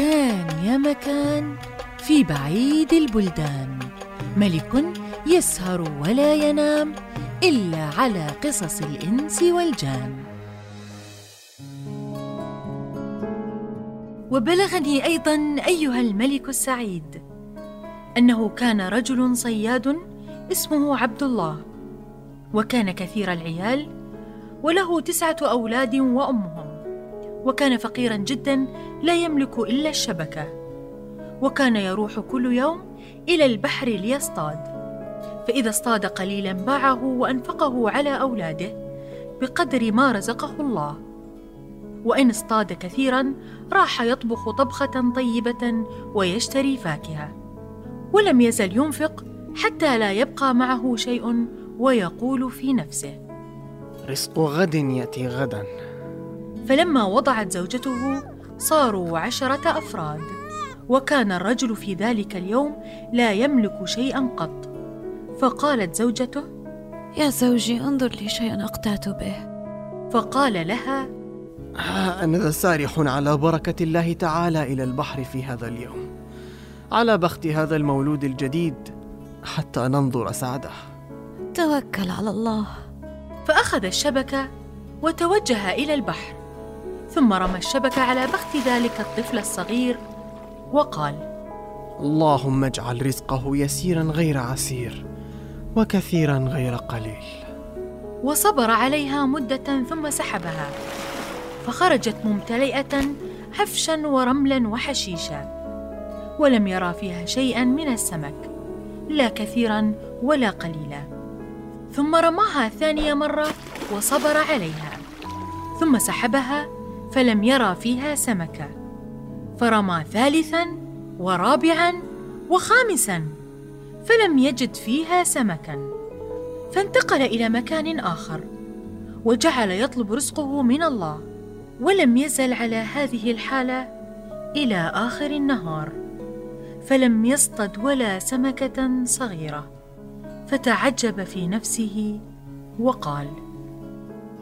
كان يا مكان في بعيد البلدان. ملك يسهر ولا ينام إلا على قصص الإنس والجان. وبلغني أيضا أيها الملك السعيد أنه كان رجل صياد اسمه عبد الله وكان كثير العيال وله تسعة أولاد وأمهم. وكان فقيرا جدا لا يملك إلا الشبكة. وكان يروح كل يوم إلى البحر ليصطاد. فإذا اصطاد قليلا باعه وأنفقه على أولاده بقدر ما رزقه الله. وإن اصطاد كثيرا راح يطبخ طبخة طيبة ويشتري فاكهة. ولم يزل ينفق حتى لا يبقى معه شيء ويقول في نفسه. رزق غد يأتي غدا. فلما وضعت زوجته صاروا عشرة أفراد وكان الرجل في ذلك اليوم لا يملك شيئا قط. فقالت زوجته يا زوجي انظر لي شيئا أقتات به. فقال لها ها أنا ذا سارح على بركة الله تعالى إلى البحر في هذا اليوم على بخت هذا المولود الجديد حتى ننظر سعده. توكل على الله. فأخذ الشبكة وتوجه إلى البحر. ثم رمى الشبكة على بخت ذلك الطفل الصغير وقال اللهم اجعل رزقه يسيرا غير عسير وكثيرا غير قليل. وصبر عليها مدة ثم سحبها فخرجت ممتلئة عفشا ورملا وحشيشا ولم يرى فيها شيئا من السمك لا كثيرا ولا قليلا. ثم رماها ثانية مرة وصبر عليها ثم سحبها فلم يرى فيها سمكة فرمى ثالثا ورابعا وخامسا فلم يجد فيها سمكا. فانتقل إلى مكان آخر وجعل يطلب رزقه من الله ولم يزل على هذه الحالة إلى آخر النهار. فلم يصطد ولا سمكة صغيرة فتعجب في نفسه وقال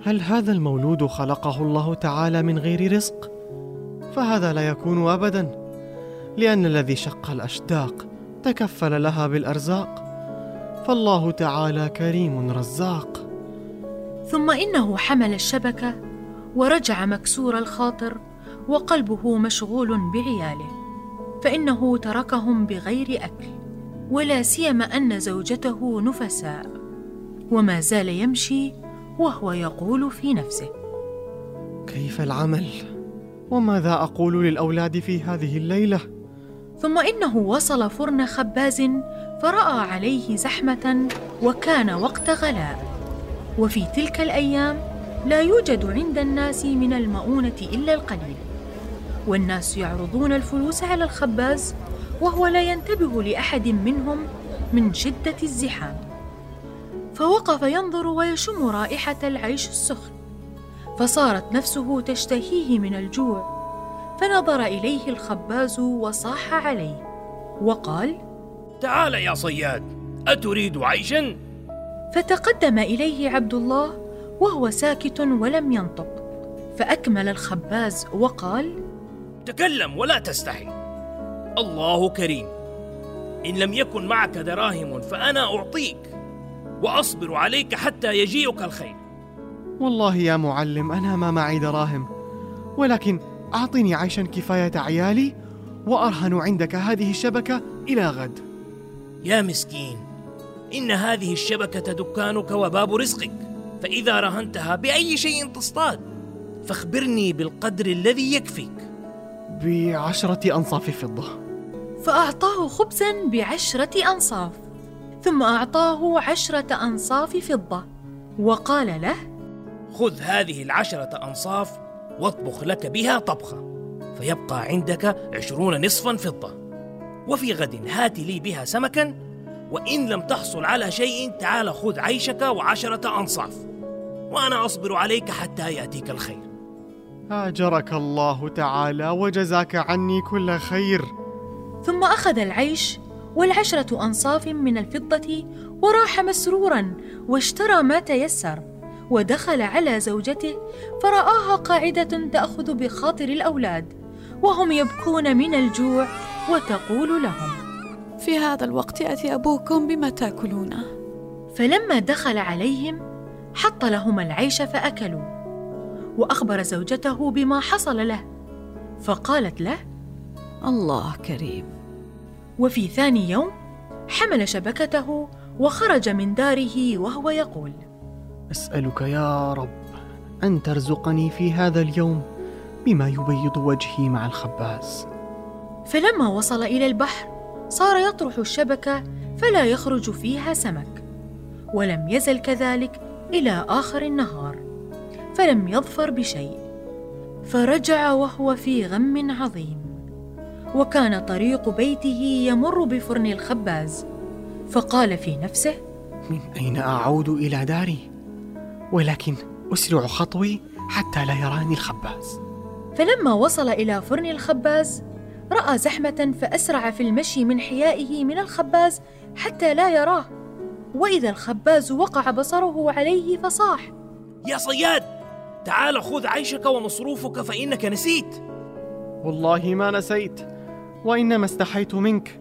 هل هذا المولود خلقه الله تعالى من غير رزق؟ فهذا لا يكون ابدا لأن الذي شق الأشداق تكفل لها بالأرزاق. فالله تعالى كريم رزاق. ثم إنه حمل الشبكة ورجع مكسور الخاطر وقلبه مشغول بعياله فإنه تركهم بغير أكل ولا سيما أن زوجته نفساء. وما زال يمشي وهو يقول في نفسه. كيف العمل؟ وماذا أقول للأولاد في هذه الليلة؟ ثم إنه وصل فرن خباز فرأى عليه زحمة وكان وقت غلاء. وفي تلك الأيام لا يوجد عند الناس من المؤونة إلا القليل. والناس يعرضون الفلوس على الخباز وهو لا ينتبه لأحد منهم من شدة الزحام. فوقف ينظر ويشم رائحة العيش السخن. فصارت نفسه تشتهيه من الجوع. فنظر إليه الخباز وصاح عليه. وقال تعال يا صياد أتريد عيشا؟ فتقدم إليه عبد الله وهو ساكت ولم ينطق. فأكمل الخباز وقال تكلم ولا تستحي. الله كريم. إن لم يكن معك دراهم فأنا أعطيك. وأصبر عليك حتى يجيئك الخير. والله يا معلم أنا ما معي دراهم. ولكن أعطني عيشا كفاية عيالي وأرهن عندك هذه الشبكة إلى غد. يا مسكين إن هذه الشبكة دكانك وباب رزقك. فإذا رهنتها بأي شيء تصطاد فاخبرني بالقدر الذي يكفيك. بعشرة أنصاف فضة. فأعطاه خبزا بعشرة أنصاف. ثم أعطاه عشرة أنصاف فضة. وقال له خذ هذه العشرة أنصاف واطبخ لك بها طبخة فيبقى عندك عشرون نصفا فضة. وفي غد هات لي بها سمكا وإن لم تحصل على شيء تعال خذ عيشك وعشرة أنصاف. وأنا أصبر عليك حتى يأتيك الخير. اجرك الله تعالى وجزاك عني كل خير. ثم أخذ العيش والعشرة أنصاف من الفضة وراح مسرورا واشترى ما تيسر ودخل على زوجته فرآها قاعدة تأخذ بخاطر الأولاد وهم يبكون من الجوع وتقول لهم في هذا الوقت يأتي أبوكم بما تأكلونه فلما دخل عليهم حط لهم العيش فأكلوا وأخبر زوجته بما حصل له فقالت له الله كريم. وفي ثاني يوم حمل شبكته وخرج من داره وهو يقول أسألك يا رب أن ترزقني في هذا اليوم بما يبيض وجهي مع الخباز. فلما وصل إلى البحر صار يطرح الشبكة فلا يخرج فيها سمك ولم يزل كذلك إلى آخر النهار فلم يظفر بشيء فرجع وهو في غم عظيم. وكان طريق بيته يمر بفرن الخباز. فقال في نفسه من أين أعود إلى داري؟ ولكن أسرع خطوي حتى لا يراني الخباز. فلما وصل إلى فرن الخباز رأى زحمة فأسرع في المشي من حيائه من الخباز حتى لا يراه. وإذا الخباز وقع بصره عليه فصاح يا صياد تعال خذ عيشك ومصروفك فإنك نسيت. والله ما نسيت. وإنما استحيت منك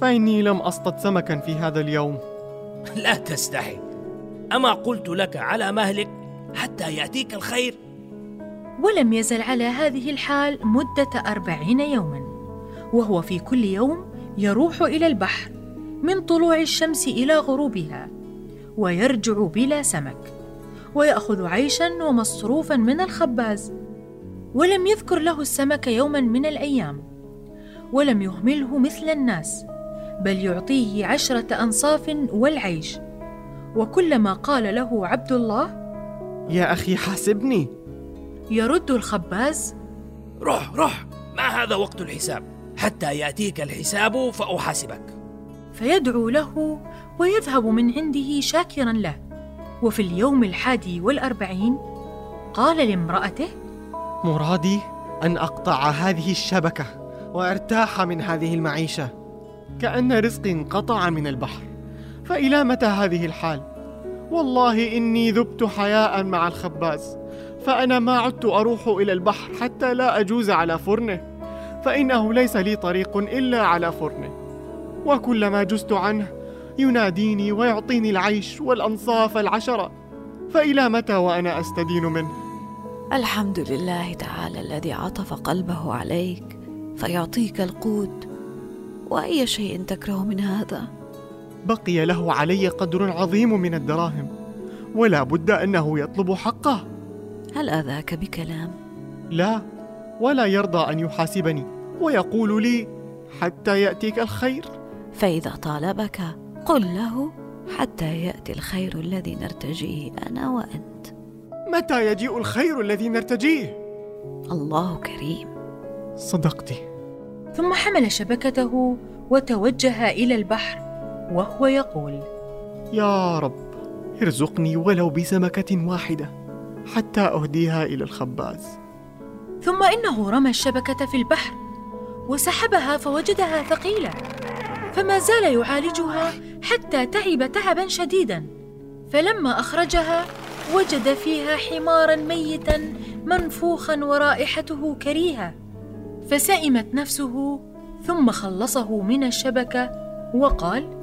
فإني لم أصطد سمكا في هذا اليوم. لا تستحي. أما قلت لك على مهلك حتى يأتيك الخير؟ ولم يزل على هذه الحال مدة أربعين يوما وهو في كل يوم يروح إلى البحر من طلوع الشمس إلى غروبها ويرجع بلا سمك ويأخذ عيشا ومصروفا من الخباز ولم يذكر له السمك يوما من الأيام. ولم يهمله مثل الناس بل يعطيه عشرة أنصاف والعيش. وكلما قال له عبد الله يا أخي حاسبني. يرد الخباز روح روح ما هذا وقت الحساب؟ حتى يأتيك الحساب فأحاسبك. فيدعو له ويذهب من عنده شاكرا له. وفي اليوم الحادي والأربعين قال لامرأته مرادي أن أقطع هذه الشبكة. وأرتاح من هذه المعيشة. كأن رزقي انقطع من البحر. فإلى متى هذه الحال؟ والله إني ذبت حياء مع الخباز. فأنا ما عدت أروح إلى البحر حتى لا أجوز على فرنه. فإنه ليس لي طريق إلا على فرنه. وكلما جزت عنه يناديني ويعطيني العيش والأنصاف العشرة. فإلى متى وأنا أستدين منه؟ الحمد لله تعالى الذي عطف قلبه عليك. فيعطيك القوت وأي شيء تكره من هذا؟ بقي له علي قدر عظيم من الدراهم ولا بد أنه يطلب حقه. هل أذاك بكلام؟ لا ولا يرضى أن يحاسبني ويقول لي حتى يأتيك الخير. فإذا طالبك قل له حتى يأتي الخير الذي نرتجيه أنا وأنت. متى يجيء الخير الذي نرتجيه؟ الله كريم. صدقت ثم حمل شبكته وتوجه إلى البحر وهو يقول يا رب ارزقني ولو بسمكة واحدة حتى أهديها إلى الخباز. ثم إنه رمى الشبكة في البحر وسحبها فوجدها ثقيلة فما زال يعالجها حتى تعب تعبا شديدا فلما أخرجها وجد فيها حمارا ميتا منفوخا ورائحته كريهة. فسئمت نفسه ثم خلصه من الشبكة وقال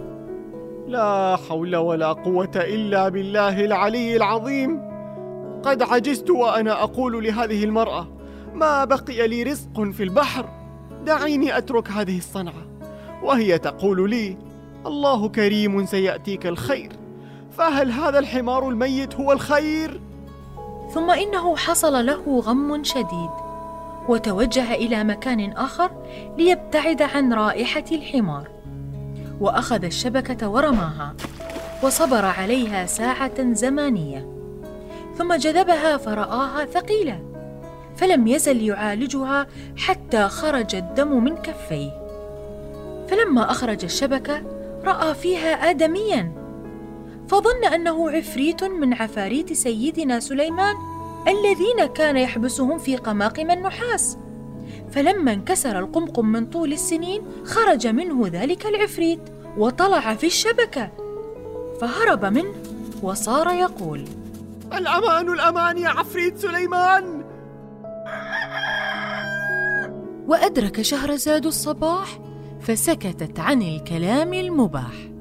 لا حول ولا قوة إلا بالله العلي العظيم. قد عجزت وأنا أقول لهذه المرأة ما بقي لي رزق في البحر. دعيني أترك هذه الصنعة. وهي تقول لي الله كريم سيأتيك الخير. فهل هذا الحمار الميت هو الخير؟ ثم إنه حصل له غم شديد. وتوجه إلى مكان آخر ليبتعد عن رائحة الحمار. وأخذ الشبكة ورماها وصبر عليها ساعة زمانية. ثم جذبها فرآها ثقيلة فلم يزل يعالجها حتى خرج الدم من كفيه. فلما أخرج الشبكة رأى فيها آدميا. فظن أنه عفريت من عفاريت سيدنا سليمان. الذين كان يحبسهم في قماقم النحاس. فلما انكسر القمقم من طول السنين خرج منه ذلك العفريت وطلع في الشبكة. فهرب منه وصار يقول الأمان الأمان يا عفريت سليمان! وأدرك شهرزاد الصباح فسكتت عن الكلام المباح.